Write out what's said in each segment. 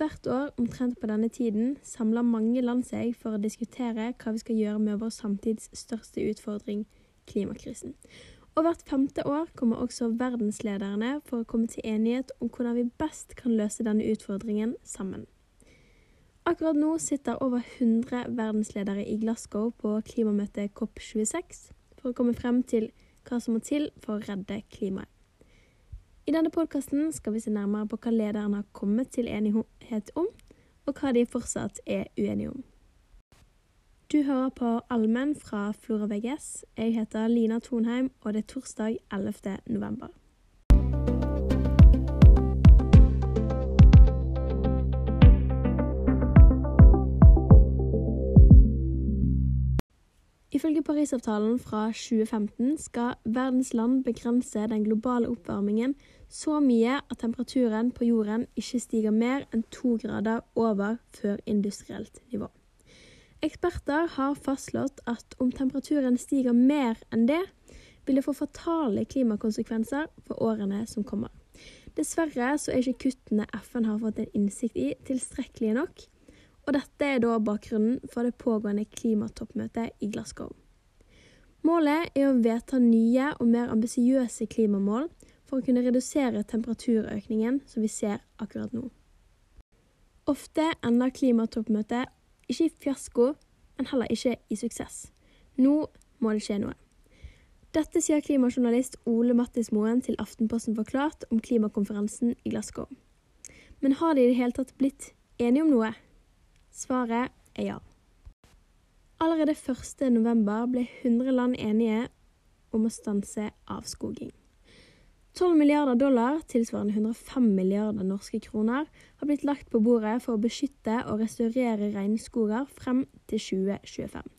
Hvert år omtrent på denne tiden samler mange land seg for å diskutere hva vi skal gjøre med vår samtids største utfordring, klimakrisen. Og hvert femte år kommer også verdenslederne for å komme til enighet om hvordan vi best kan løse denne utfordringen sammen. Akkurat nå sitter over 100 verdensledere i Glasgow på klimamøtet COP26 for å komme frem til hva som må til for å redde klimaet. I denne podkasten skal vi se nærmere på hva lederne har kommet til enighet om, og hva de fortsatt er uenige om. Du hører på Allmenn fra Flora VGS. Jeg heter Lina Tonheim, og det er torsdag 11. november. Ifølge Parisavtalen fra 2015 skal verdens land begrense den globale oppvarmingen så mye at temperaturen på jorden ikke stiger mer enn to grader over før industrielt nivå. Eksperter har fastslått at om temperaturen stiger mer enn det, vil det få fatale klimakonsekvenser for årene som kommer. Dessverre så er ikke kuttene FN har fått en innsikt i, tilstrekkelige nok, og dette er da bakgrunnen for det pågående klimatoppmøtet i Glasgow. Målet er å vedta nye og mer ambisiøse klimamål for å kunne redusere temperaturøkningen som vi ser akkurat nå. Ofte ender klimatoppmøtet ikke i fiasko, men heller ikke i suksess. Nå må det skje noe. Dette sier klimajournalist Ole Mattis Moen til Aftenposten forklart om klimakonferansen i Glasgow. Men har de i det hele tatt blitt enige om noe? Svaret er ja. Allerede 1.11 ble 100 land enige om å stanse avskoging. 12 milliarder dollar, tilsvarende 105 milliarder norske kroner, har blitt lagt på bordet for å beskytte og restaurere regnskoger frem til 2025.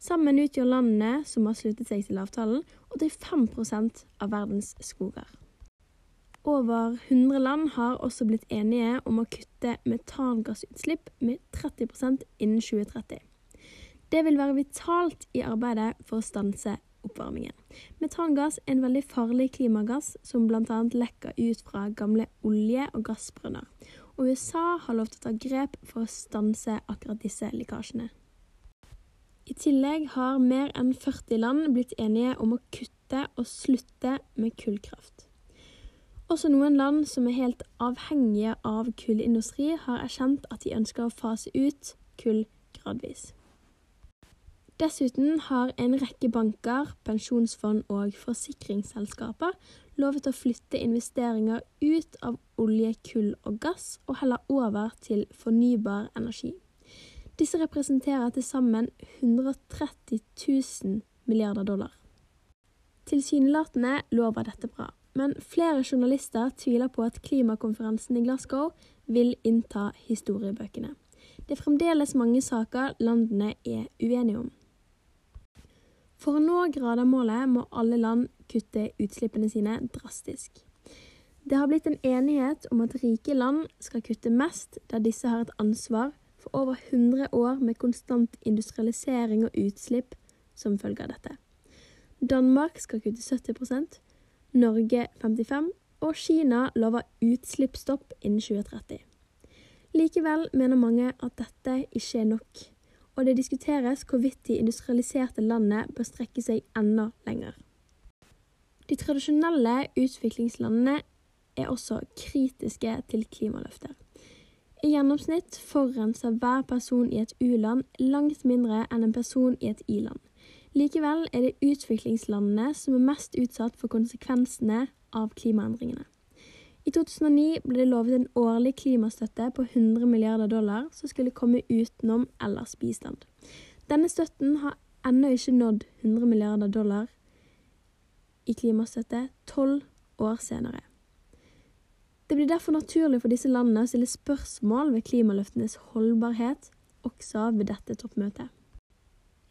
Sammen utgjør landene som har sluttet seg til avtalen, 85% av verdens skoger. Over 100 land har også blitt enige om å kutte metangassutslipp med 30% innen 2030. Det vil være vitalt i arbeidet for å stanse oppvarmingen. Metangass er en veldig farlig klimagass som bl.a. lekker ut fra gamle olje- og gassbrønner, og USA har lovt å ta grep for å stanse akkurat disse lekkasjene. I tillegg har mer enn 40 land blitt enige om å kutte og slutte med kullkraft. Også noen land som er helt avhengige av kullindustri, har erkjent at de ønsker å fase ut kull gradvis. Dessuten har en rekke banker, pensjonsfond og forsikringsselskaper lovet å flytte investeringer ut av olje, kull og gass, og heller over til fornybar energi. Disse representerer til sammen 130 000 milliarder dollar. Tilsynelatende lover dette bra men flere journalister tviler på at klimakonferansen i Glasgow vil innta historiebøkene. Det er fremdeles mange saker landene er uenige om. For å nå gradermålet må alle land kutte utslippene sine drastisk. Det har blitt en enighet om at rike land skal kutte mest der disse har et ansvar for over 100 år med konstant industrialisering og utslipp som følge av dette. Danmark skal kutte 70 Norge 55, og Kina lover utslippsstopp innen 2030. Likevel mener mange at dette ikke er nok, og det diskuteres hvorvidt de industrialiserte landene bør strekke seg enda lenger. De tradisjonelle utviklingslandene er også kritiske til klimaløfter. I gjennomsnitt forurenser hver person i et u-land langt mindre enn en person i et i-land. Likevel er det utviklingslandene som er mest utsatt for konsekvensene av klimaendringene. I 2009 ble det lovet en årlig klimastøtte på 100 milliarder dollar som skulle komme utenom ellers bistand. Denne støtten har ennå ikke nådd 100 milliarder dollar i klimastøtte tolv år senere. Det blir derfor naturlig for disse landene å stille spørsmål ved klimaløftenes holdbarhet også ved dette toppmøtet.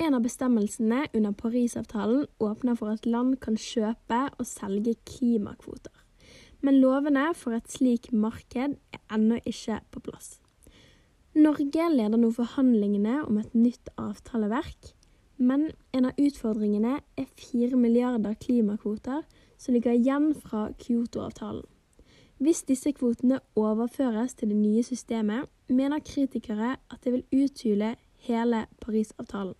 En av bestemmelsene under Parisavtalen åpner for at land kan kjøpe og selge klimakvoter. Men lovene for et slikt marked er ennå ikke på plass. Norge leder nå forhandlingene om et nytt avtaleverk, men en av utfordringene er fire milliarder klimakvoter som ligger igjen fra Kyoto-avtalen. Hvis disse kvotene overføres til det nye systemet, mener kritikere at det vil uthule hele Parisavtalen.